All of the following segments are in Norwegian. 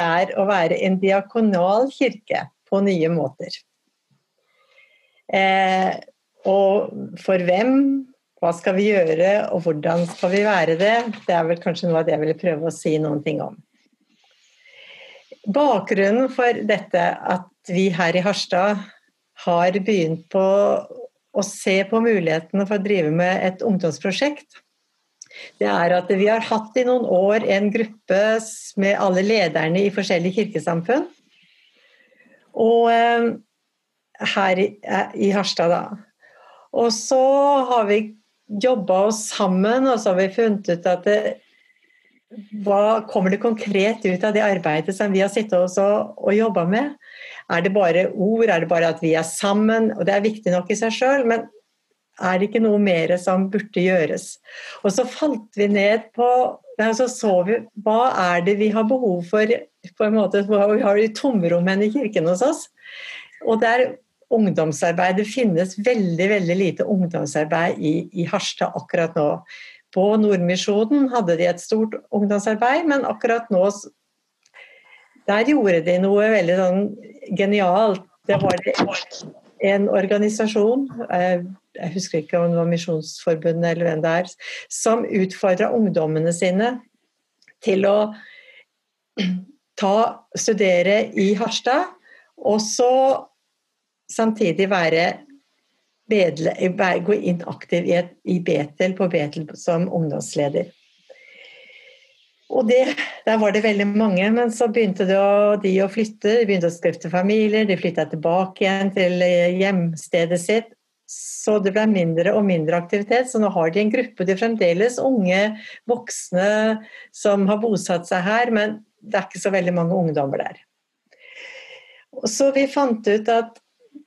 er å være en diakonal kirke på nye måter. Eh, og for hvem, hva skal vi gjøre, og hvordan skal vi være det? Det er vel kanskje noe av det jeg ville prøve å si noen ting om. Bakgrunnen for dette at vi her i Harstad har begynt på å se på mulighetene for å drive med et ungdomsprosjekt, det er at vi har hatt i noen år en gruppe med alle lederne i forskjellige kirkesamfunn. Og eh, her i, eh, i Harstad, da. Og så har vi jobba oss sammen, og så har vi funnet ut at det, hva kommer det konkret ut av det arbeidet som vi har sittet og, og jobba med? Er det bare ord, er det bare at vi er sammen? Og det er viktig nok i seg sjøl, men er det ikke noe mer som burde gjøres? Og så falt vi ned på så så vi hva er det vi har behov for på en måte, Vi har de tomrommene i kirken hos oss. Og der ungdomsarbeid Det finnes veldig veldig lite ungdomsarbeid i, i Harstad akkurat nå. På Nordmisjonen hadde de et stort ungdomsarbeid, men akkurat nå der gjorde de noe veldig sånn genialt. Det var en organisasjon, eh, jeg husker ikke om det var Misjonsforbundet eller hvem det er, som utfordra ungdommene sine til å ta, studere i Harstad, og så samtidig være bedle, gå inn aktiv i, et, i Betel, på Betel som ungdomsleder. Og det, Der var det veldig mange, men så begynte å, de å flytte. De begynte å stifte familier, de flytta tilbake igjen til eh, hjemstedet sitt. Så det ble mindre og mindre aktivitet. Så nå har de en gruppe, de fremdeles unge voksne som har bosatt seg her, men det er ikke så veldig mange ungdommer der. Så vi fant ut at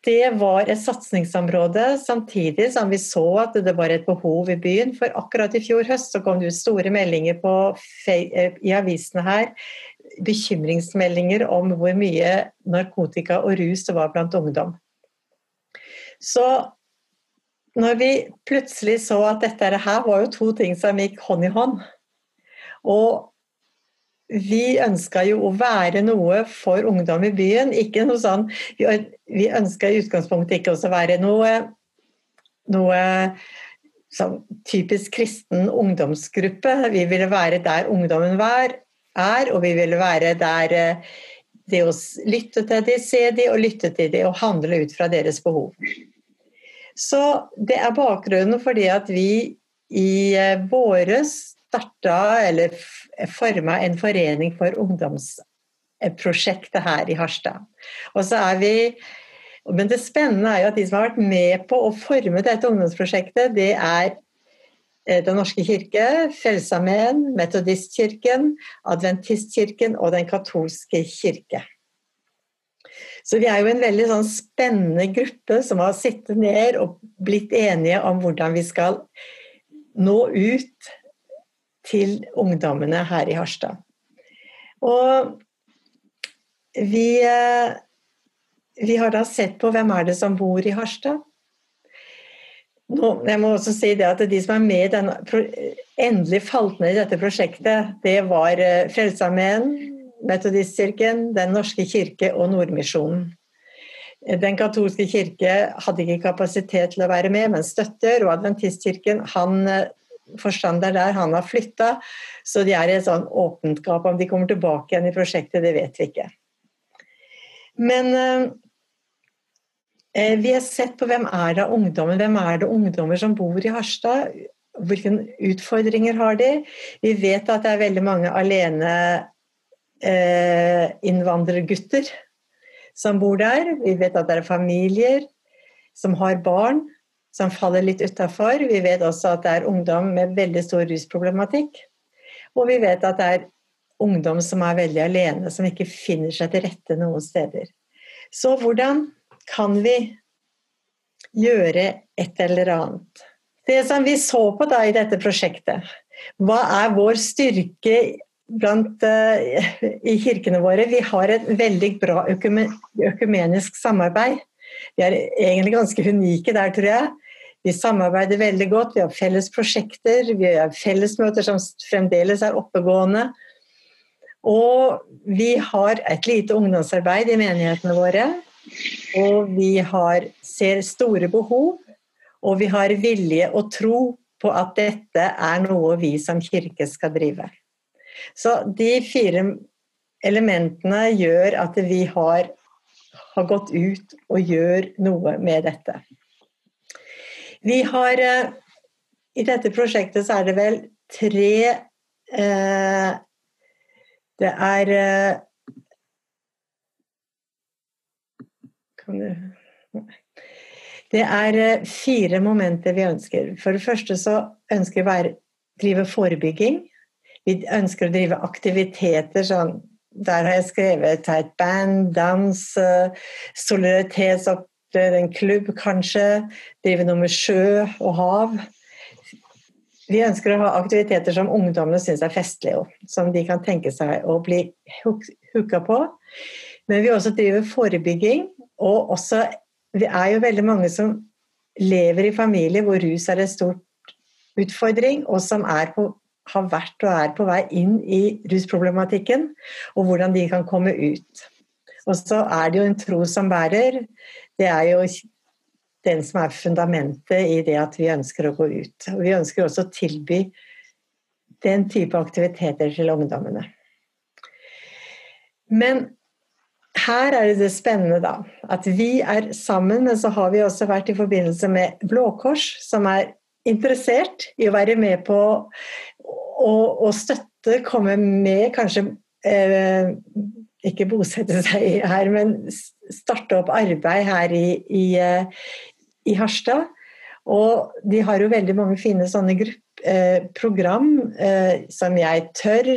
det var et satsingsområde, samtidig som vi så at det var et behov i byen. For akkurat i fjor høst så kom det ut store meldinger på, eh, i avisene her. Bekymringsmeldinger om hvor mye narkotika og rus det var blant ungdom. Så når vi plutselig så at dette her var jo to ting som gikk hånd i hånd. Og vi ønska jo å være noe for ungdom i byen. Ikke noe sånn Vi ønska i utgangspunktet ikke å være noe, noe sånn typisk kristen ungdomsgruppe. Vi ville være der ungdommen var, er, og vi ville være der det å lytte til dem, se dem og lytte til dem og handle ut fra deres behov. Så det er bakgrunnen for det at vi i eh, våres starta eller forma en forening for ungdomsprosjektet her i Harstad. Og så er vi men det spennende er jo at de som har vært med på å forme dette ungdomsprosjektet, det er eh, Den norske kirke, Frelsesarmeen, Metodistkirken, Adventistkirken og Den katolske kirke. Så vi er jo en veldig sånn spennende gruppe som har sittet ned og blitt enige om hvordan vi skal nå ut til ungdommene her i Harstad. Og vi, eh, vi har da sett på hvem er det som bor i Harstad. Nå, jeg må også si det at De som er med den, endelig falt ned i dette prosjektet, det var eh, Frelsesarmeen, Metodistkirken, Den norske kirke og Nordmisjonen. Den katolske kirke hadde ikke kapasitet til å være med, men støtter. Og Adventistkirken han eh, forstander der, han har flytta. Så de er i et sånn åpent gap. Om de kommer tilbake igjen i prosjektet, det vet vi ikke. Men eh, eh, vi har sett på hvem er det ungdommen, hvem er det ungdommer som bor i Harstad? Hvilke utfordringer har de? Vi vet at det er veldig mange alene innvandrergutter som bor der. Vi vet at det er familier som har barn som faller litt utafor. Vi vet også at det er ungdom med veldig stor rusproblematikk. Og vi vet at det er ungdom som er veldig alene, som ikke finner seg til rette noen steder. Så hvordan kan vi gjøre et eller annet? Det som vi så på da i dette prosjektet, hva er vår styrke blant, uh, i kirkene våre? Vi har et veldig bra økumenisk samarbeid. Vi er egentlig ganske unike der, tror jeg. Vi samarbeider veldig godt, vi har felles prosjekter, vi har fellesmøter som fremdeles er oppegående. Og vi har et lite ungdomsarbeid i menighetene våre. Og vi har, ser store behov, og vi har vilje og tro på at dette er noe vi som kirke skal drive. Så de fire elementene gjør at vi har, har gått ut og gjør noe med dette. Vi har eh, I dette prosjektet så er det vel tre eh, Det er eh, Kan du Det er eh, fire momenter vi ønsker. For det første så ønsker vi å drive forebygging. Vi ønsker å drive aktiviteter sånn Der har jeg skrevet et band, dans, eh, en klubb kanskje, drive noe med sjø og hav. Vi ønsker å ha aktiviteter som ungdommene syns er festlige, som de kan tenke seg å bli hooka på. Men vi også driver forebygging, og også Vi er jo veldig mange som lever i familier hvor rus er en stor utfordring, og som er på, har vært og er på vei inn i rusproblematikken, og hvordan de kan komme ut. Og så er det jo en tro som bærer det er jo den som er fundamentet i det at vi ønsker å gå ut. Og vi ønsker også å tilby den type aktiviteter til ungdommene. Men her er det det spennende, da. At vi er sammen, men så har vi også vært i forbindelse med Blå Kors, som er interessert i å være med på å, og støtte, komme med, kanskje eh, ikke bosette seg her, men starte opp arbeid her i, i, eh, i Harstad. Og de har jo veldig mange fine sånne grupp, eh, program eh, som jeg tør,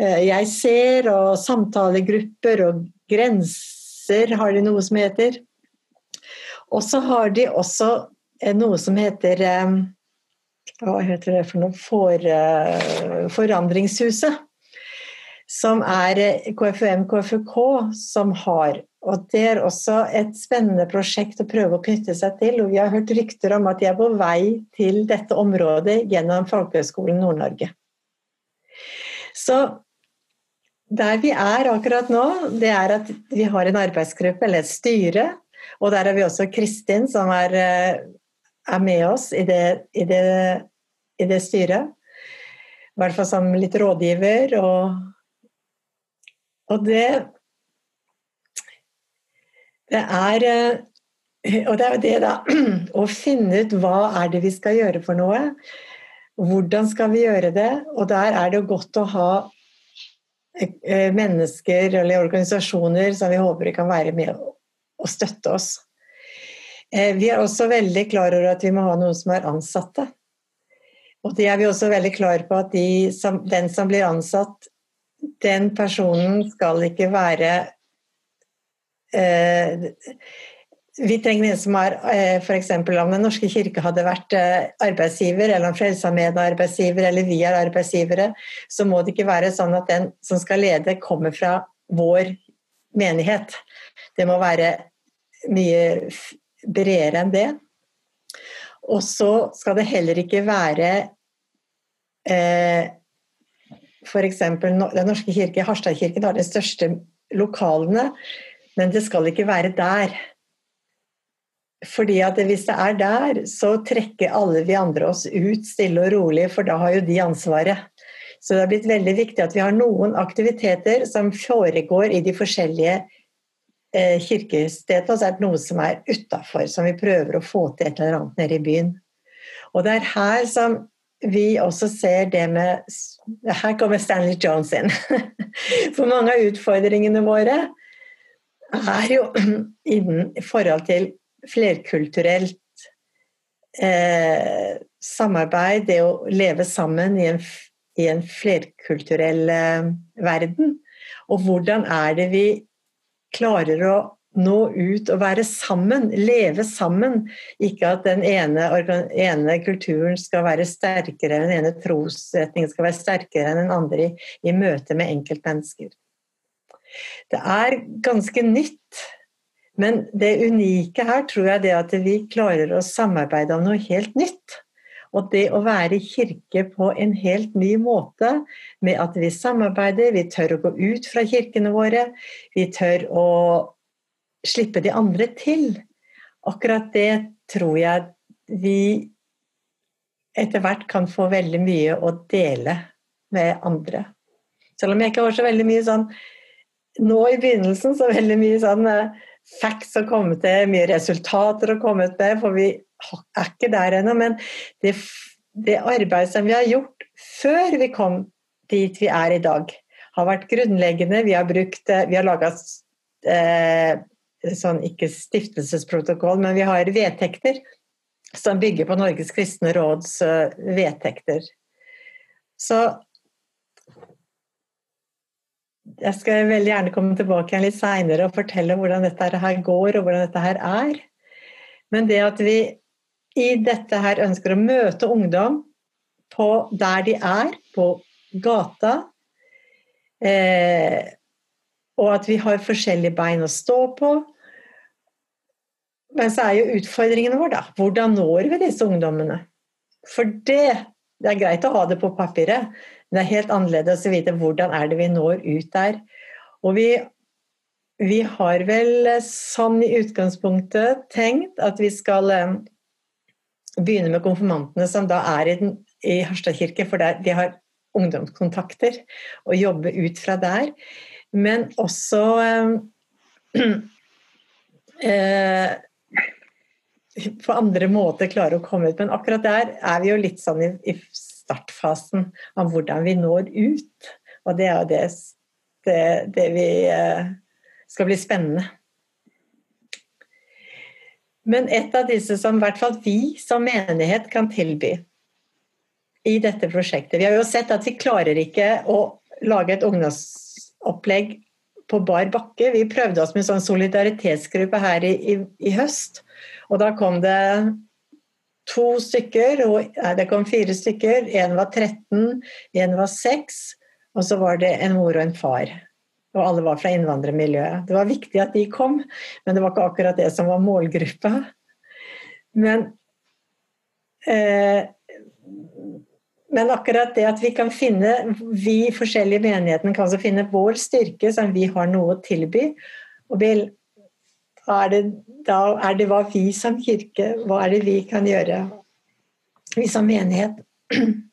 eh, jeg ser, og samtalegrupper og grenser har de noe som heter. Og så har de også eh, noe som heter Hva heter det for noe? For, forandringshuset som er KFUM KFUK som har. Og Det er også et spennende prosjekt å prøve å knytte seg til. og Vi har hørt rykter om at de er på vei til dette området gjennom Folkehøgskolen Nord-Norge. Så der vi er akkurat nå, det er at vi har en arbeidsgruppe, eller et styre. Og der har vi også Kristin, som er, er med oss i det, i, det, i det styret. I hvert fall som litt rådgiver og og det Det er eh, Og det er jo det, da. Å finne ut hva er det vi skal gjøre for noe. Hvordan skal vi gjøre det? Og der er det jo godt å ha eh, mennesker eller organisasjoner som vi håper kan være med og støtte oss. Eh, vi er også veldig klar over at vi må ha noen som er ansatte. Og det er vi også veldig klar på at de den som blir ansatt, den personen skal ikke være eh, vi trenger en som er eh, f.eks. om Den norske kirke hadde vært eh, arbeidsgiver, eller om Frelsesarmeen er arbeidsgiver, eller vi er arbeidsgivere, så må det ikke være sånn at den som skal lede, kommer fra vår menighet. Det må være mye bredere enn det. Og så skal det heller ikke være eh, F.eks. Den norske kirke, Harstadkirken, har de største lokalene, men det skal ikke være der. Fordi at Hvis det er der, så trekker alle vi andre oss ut stille og rolig, for da har jo de ansvaret. Så det har blitt veldig viktig at vi har noen aktiviteter som foregår i de forskjellige eh, kirkestedene, og så er det noe som er utafor, som vi prøver å få til et eller annet nede i byen. Og det er her som vi også ser det med Her kommer Stanley Jones inn. For mange av utfordringene våre er jo innen forhold til flerkulturelt eh, samarbeid, det å leve sammen i en, i en flerkulturell eh, verden. Og hvordan er det vi klarer å nå ut og være sammen, leve sammen. Ikke at den ene, ene kulturen skal være sterkere, den ene trosretningen skal være sterkere enn den andre i, i møte med enkeltmennesker. Det er ganske nytt, men det unike her tror jeg er at vi klarer å samarbeide om noe helt nytt. Og det å være kirke på en helt ny måte, med at vi samarbeider, vi tør å gå ut fra kirkene våre, vi tør å slippe de andre til. Akkurat det tror jeg vi etter hvert kan få veldig mye å dele med andre. Selv om jeg ikke har så veldig mye sånn nå i begynnelsen så veldig mye sånn eh, facts å komme til, mye resultater å komme med, for vi er ikke der ennå. Men det, det arbeidet som vi har gjort før vi kom dit vi er i dag, har vært grunnleggende. Vi har brukt eh, har laga eh, sånn ikke stiftelsesprotokoll, men vi har vedtekter som bygger på Norges kristne råds uh, vedtekter. Så jeg skal veldig gjerne komme tilbake igjen litt seinere og fortelle hvordan dette her går og hvordan dette her er. Men det at vi i dette her ønsker å møte ungdom på der de er, på gata, eh, og at vi har forskjellige bein å stå på. Men så er jo utfordringen vår, da. Hvordan når vi disse ungdommene? For det, det er greit å ha det på papiret, men det er helt annerledes å vite hvordan er det vi når ut der. Og vi, vi har vel sånn i utgangspunktet tenkt at vi skal eh, begynne med konfirmantene som da er i, den, i Harstad kirke, for der, de har ungdomskontakter, og jobbe ut fra der. Men også eh, eh, på andre måter klare å komme ut. Men akkurat der er vi jo litt sånn i, i startfasen av hvordan vi når ut. Og det er det, det, det vi eh, skal bli spennende. Men et av disse som i hvert fall vi som menighet kan tilby i dette prosjektet Vi har jo sett at vi klarer ikke å lage et ungdomsopplegg på bar bakke. Vi prøvde oss med en sånn solidaritetsgruppe her i, i, i høst. Og da kom det to stykker, og nei, det kom fire stykker. En var 13, en var 6, og så var det en mor og en far. Og alle var fra innvandrermiljøet. Det var viktig at de kom, men det var ikke akkurat det som var målgruppa. Men, eh, men akkurat det at vi kan finne, vi forskjellige menighetene kan altså finne vår styrke, som vi har noe å tilby. Og vil da er, det, da er det hva vi som kirke, hva er det vi kan gjøre, vi som menighet.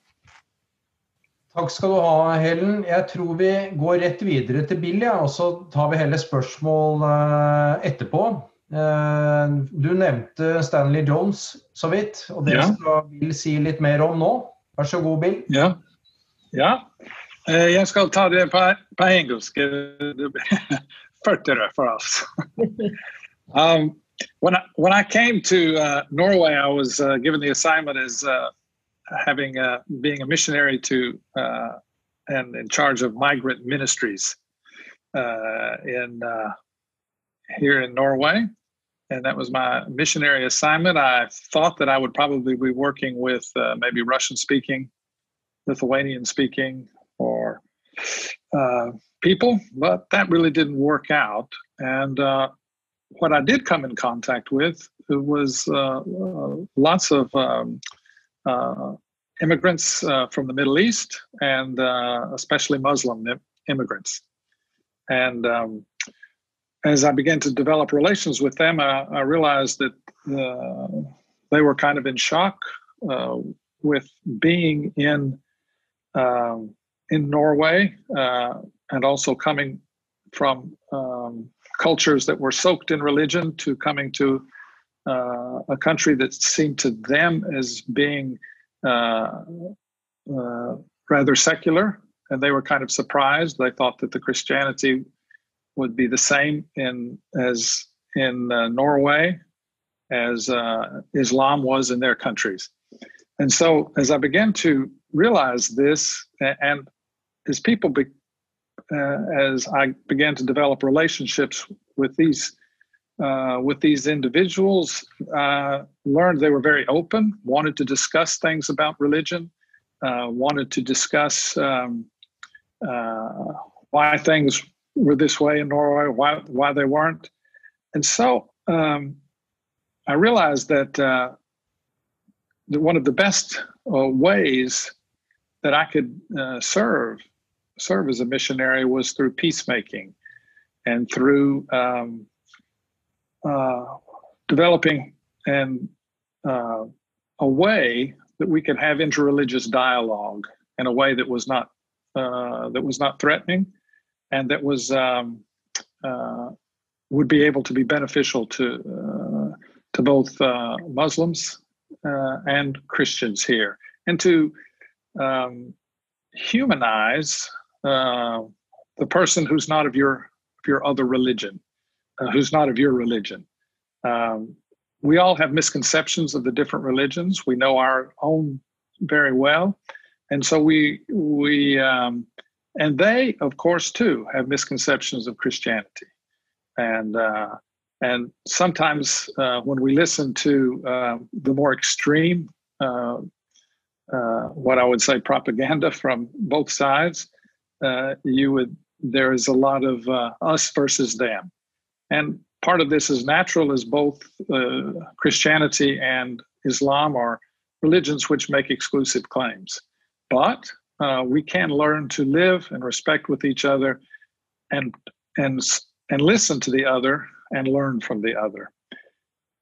Takk skal du ha, Helen. Jeg tror vi går rett videre til Bill, ja, og så tar vi heller spørsmål eh, etterpå. Eh, du nevnte Stanley Jones så vidt, og det ja. skal Bill si litt mer om nå. Vær så god, Bill. Ja. ja. Eh, jeg skal ta det på, på engelsk. 40 for oss. Um, when I when I came to uh, Norway, I was uh, given the assignment as uh, having uh, being a missionary to uh, and in charge of migrant ministries uh, in here in Norway, and that was my missionary assignment. I thought that I would probably be working with maybe Russian speaking, Lithuanian speaking, or people, but that really didn't work out. And what I did come in contact with was uh, uh, lots of um, uh, immigrants uh, from the Middle East and uh, especially Muslim immigrants. And um, as I began to develop relations with them, I, I realized that uh, they were kind of in shock with being in um, in Norway and also coming from um, cultures that were soaked in religion to coming to uh, a country that seemed to them as being uh, uh, rather secular, and they were kind of surprised. They thought that the Christianity would be the same in as in uh, Norway as uh, Islam was in their countries. And so, as I began to realize this, and as people be, as I began to develop relationships with these uh, with these individuals, uh, learned they were very open, wanted to discuss things about religion, uh, wanted to discuss um, uh, why things were this way in Norway, why why they weren't, and so um, I realized that uh, one of the best uh, ways that I could uh, serve serve as a missionary was through peacemaking and through um, uh, developing and uh, a way that we could have interreligious dialogue in a way that was not uh, that was not threatening and that was um, uh, would be able to be beneficial to uh, to both uh, Muslims and Christians here, and to um, humanize uh, the person who's not of your of your other religion, who's not of your religion. Um, we all have misconceptions of the different religions. We know our own very well, and so we we um, and they, of course, too, have misconceptions of Christianity, and uh, and sometimes uh, when we listen to uh, the more extreme, uh, uh, what I would say, propaganda from both sides, uh, you would there is a lot of us versus them, and part of this is natural, as both Christianity and Islam are religions which make exclusive claims, but uh, we can learn to live and respect with each other and and and listen to the other and learn from the other.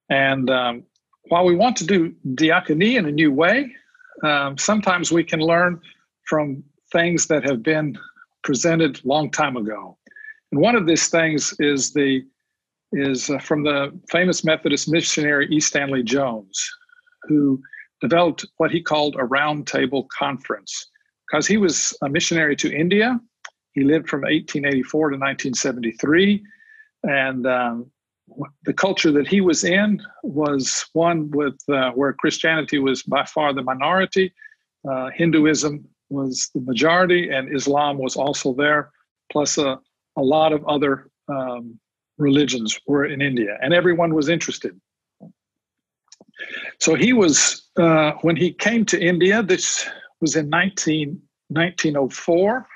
And um, while we want to do diaconia in a new way um, sometimes we can learn from things that have been presented long time ago and one of these things is the is uh, from the famous methodist missionary e stanley jones who developed what he called a roundtable conference because he was a missionary to India. He lived from 1884 to 1973. And um, the culture that he was in was one with uh, where Christianity was by far the minority, uh, Hinduism was the majority, and Islam was also there, plus a, a lot of other um, religions were in India, and everyone was interested. So he was, uh, when he came to India, this was in 19, 1904.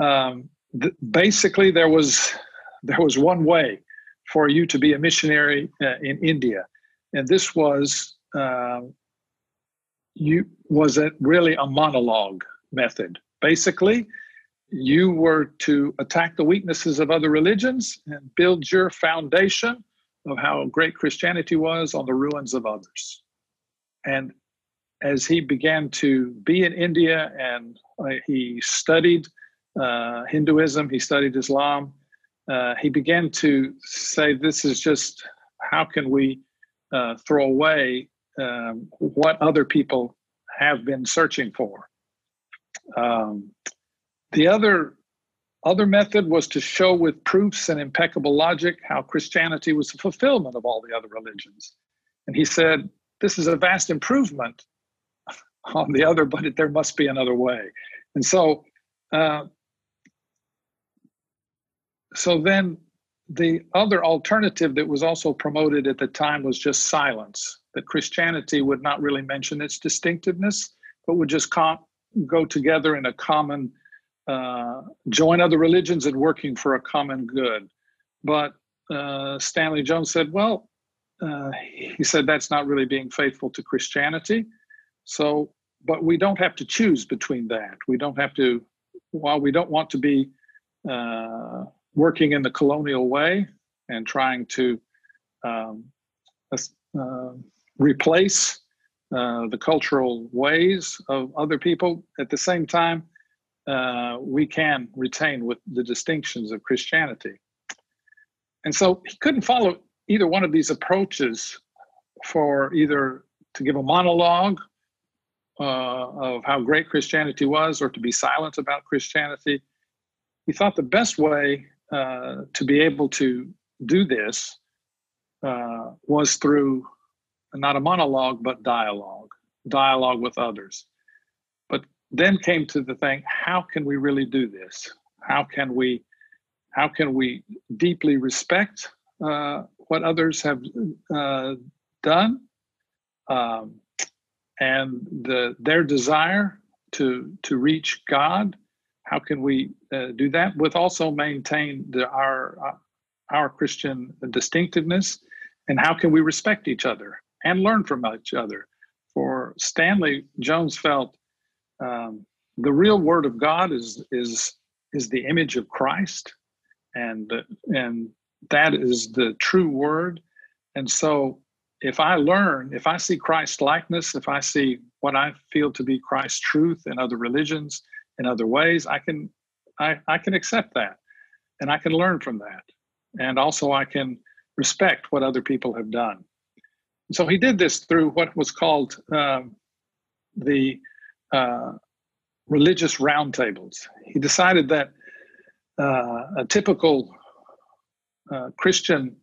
Um, th- basically, there was there was one way for you to be a missionary uh, in India, and this was uh, you was it really a monologue method. Basically, you were to attack the weaknesses of other religions and build your foundation of how great Christianity was on the ruins of others. And as he began to be in India and uh, he studied uh, Hinduism, he studied Islam, uh, he began to say, This is just how can we uh, throw away um, what other people have been searching for? Um, the other other method was to show with proofs and impeccable logic how Christianity was the fulfillment of all the other religions. And he said, This is a vast improvement on the other, but it, there must be another way. And so, uh, so then the other alternative that was also promoted at the time was just silence, that Christianity would not really mention its distinctiveness, but would just com- go together in a common, uh, join other religions and working for a common good. But uh, Stanley Jones said, well, uh, he said that's not really being faithful to Christianity. So, but we don't have to choose between that. We don't have to, while we don't want to be uh, working in the colonial way and trying to um, uh, replace uh, the cultural ways of other people, at the same time, uh, we can retain with the distinctions of Christianity. And so he couldn't follow either one of these approaches for either to give a monologue uh, of how great Christianity was or to be silent about Christianity. He thought the best way uh, to be able to do this uh, was through not a monologue, but dialogue, dialogue with others. But then came to the thing how can we really do this? How can we? How can we deeply respect uh, what others have uh, done? Um, and the, their desire to to reach God. How can we uh, do that with also maintain the, our our Christian distinctiveness, and how can we respect each other and learn from each other for Stanley Jones felt um, the real Word of God is is is the image of Christ, and and that is the true Word. And so, if I learn, if I see Christ likeness, if I see what I feel to be Christ's truth in other religions, in other ways, I can I, I can accept that, and I can learn from that, and also I can respect what other people have done. So he did this through what was called um, the uh, religious roundtables. He decided that uh, a typical uh, Christian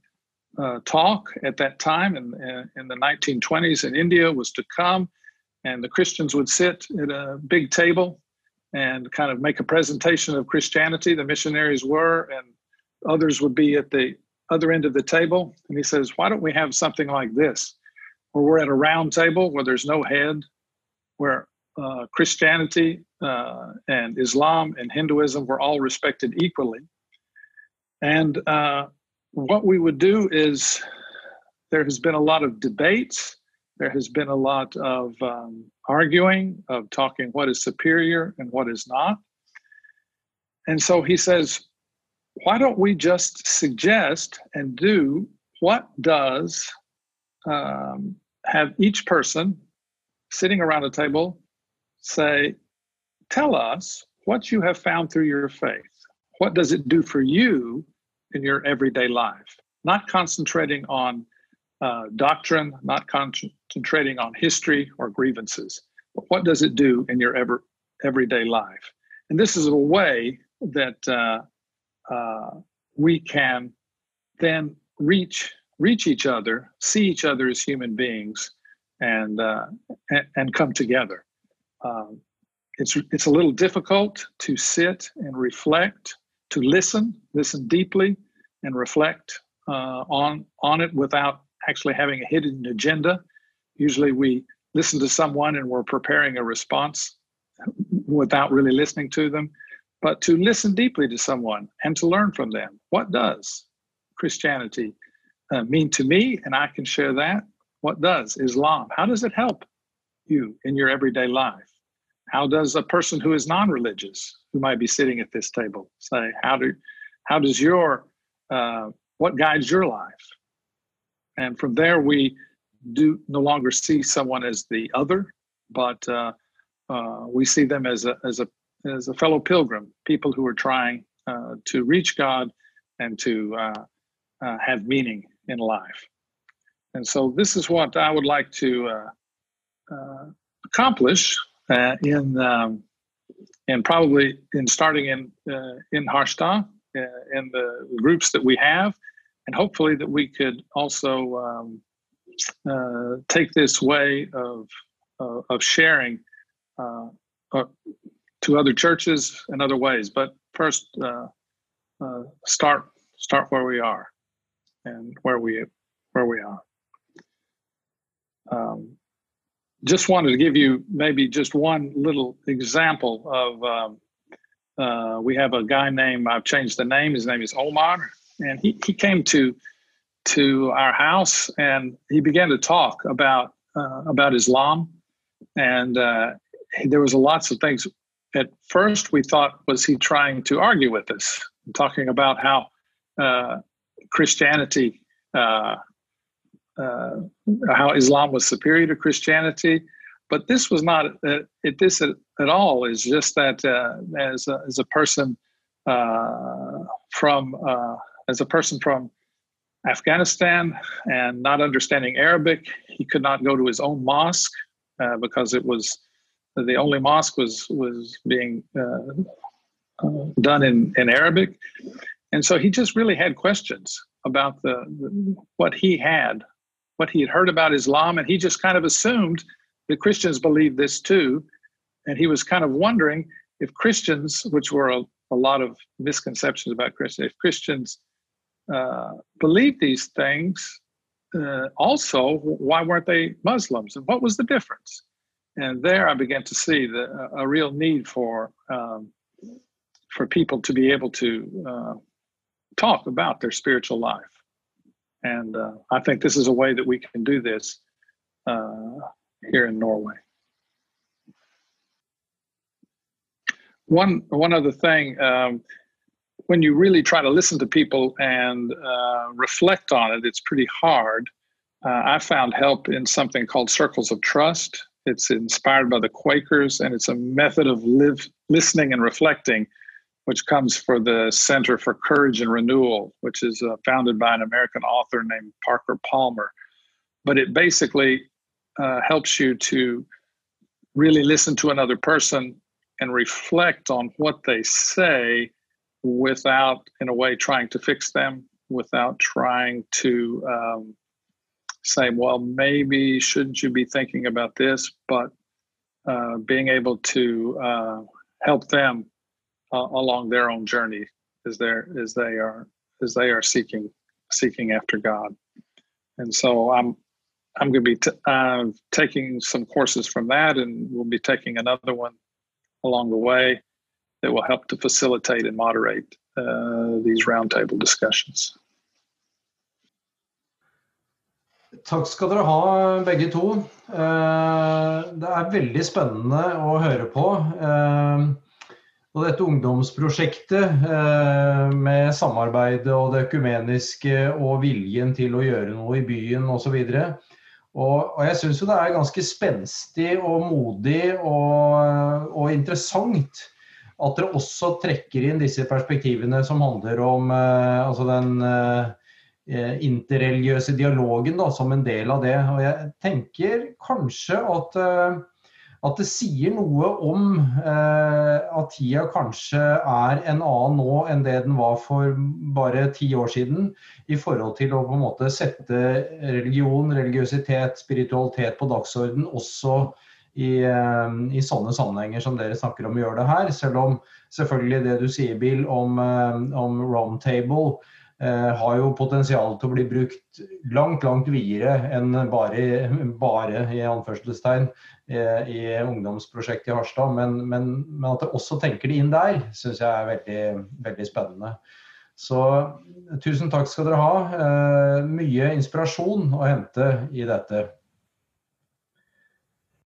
uh, talk at that time in, in the 1920s in India was to come, and the Christians would sit at a big table and kind of make a presentation of Christianity. The missionaries were, and others would be at the other end of the table. And he says, Why don't we have something like this, where we're at a round table where there's no head, where uh, Christianity uh, and Islam and Hinduism were all respected equally. And uh, what we would do is there has been a lot of debates, there has been a lot of um, arguing, of talking what is superior and what is not. And so he says, why don't we just suggest and do what does um, have each person sitting around a table say, Tell us what you have found through your faith. What does it do for you in your everyday life? Not concentrating on uh, doctrine, not concentrating on history or grievances, but what does it do in your ever, everyday life? And this is a way that uh, uh, we can then reach reach each other, see each other as human beings, and uh, and, and, come together. Um, it's it's a little difficult to sit and reflect, to listen, listen deeply, and reflect uh, on on it without actually having a hidden agenda. Usually, we listen to someone and we're preparing a response without really listening to them but to listen deeply to someone and to learn from them. What does Christianity uh, mean to me? And I can share that. What does Islam? How does it help you in your everyday life? How does a person who is non-religious, who might be sitting at this table, say, how do, how does your, uh, what guides your life? And from there, we do no longer see someone as the other, but uh, uh, we see them as a as a as a fellow pilgrim, people who are trying uh, to reach God and to uh, uh, have meaning in life. And so, this is what I would like to uh, uh, accomplish uh, in um, and probably in starting in in Harstad in the groups that we have, and hopefully that we could also um, take this way of of sharing to other churches and other ways. But first, uh, uh, start start where we are and where we where we are. Um, just wanted to give you maybe just one little example of. Um, uh, we have a guy named I've changed the name. His name is Omar, and he he came to to our house and he began to talk about uh, about Islam, and uh, there was lots of things at first we thought, was he trying to argue with us, talking about how uh, Christianity, uh, uh, how Islam was superior to Christianity. But this was not uh, it, this at, at, all. Is just that uh, as a, as a person uh, from as a person from Afghanistan and not understanding Arabic, he could not go to his own mosque because it was the only mosque was was being uh, uh, done in, in Arabic, and so he just really had questions about the, the, what he had, what he had heard about Islam, and he just kind of assumed that Christians believed this too, and he was kind of wondering if Christians, which were a, a lot of misconceptions about Christians, if Christians uh, believed these things, uh, also why weren't they Muslims, and what was the difference? And there I began to see the, a real need for um, for people to be able to uh, talk about their spiritual life, and uh, I think this is a way that we can do this uh, here in Norway. One one other thing, um, when you really try to listen to people and uh, reflect on it, it's pretty hard. Uh, I found help in something called Circles of Trust. It's inspired by the Quakers, and it's a method of live, listening and reflecting, which comes for the Center for Courage and Renewal, which is uh, founded by an American author named Parker Palmer. But it basically uh, helps you to really listen to another person and reflect on what they say without, in a way, trying to fix them, without trying to um, say, well, maybe shouldn't you be thinking about this, but uh, being able to uh, help them uh, along their own journey as they as they are as they are seeking seeking after God. And so I'm I'm going to be t- uh, taking some courses from that, and we'll be taking another one along the way that will help to facilitate and moderate uh, these roundtable discussions. Takk skal dere ha, begge to. Eh, det er veldig spennende å høre på. Eh, og dette ungdomsprosjektet eh, med samarbeidet og det økumeniske og viljen til å gjøre noe i byen osv. Og, og jeg syns jo det er ganske spenstig og modig og, og, interessant at dere også trekker inn disse perspektivene som handler om altså den interreligiøse dialogen da, som en del av det. Og jeg tenker kanskje at, eh, at det sier noe om eh, at tida kanskje er en annen nå enn det den var for bare ti år siden, i forhold til å på en måte sette religion, religiøsitet, spiritualitet på dagsorden også i, i, sånne sammenhenger som dere snakker om å gjøre det her. Selv om selvfølgelig det du sier, Bill, om, om roundtable Eh, har jo potensial til å bli brukt langt, langt videre enn bare, bare i anførselstegn eh, i ungdomsprosjektet i Harstad. Men, men, men at jeg også tenker det inn der, syns jeg er veldig, veldig spennende. Så tusen takk skal dere ha. Eh, mye inspirasjon å hente i dette.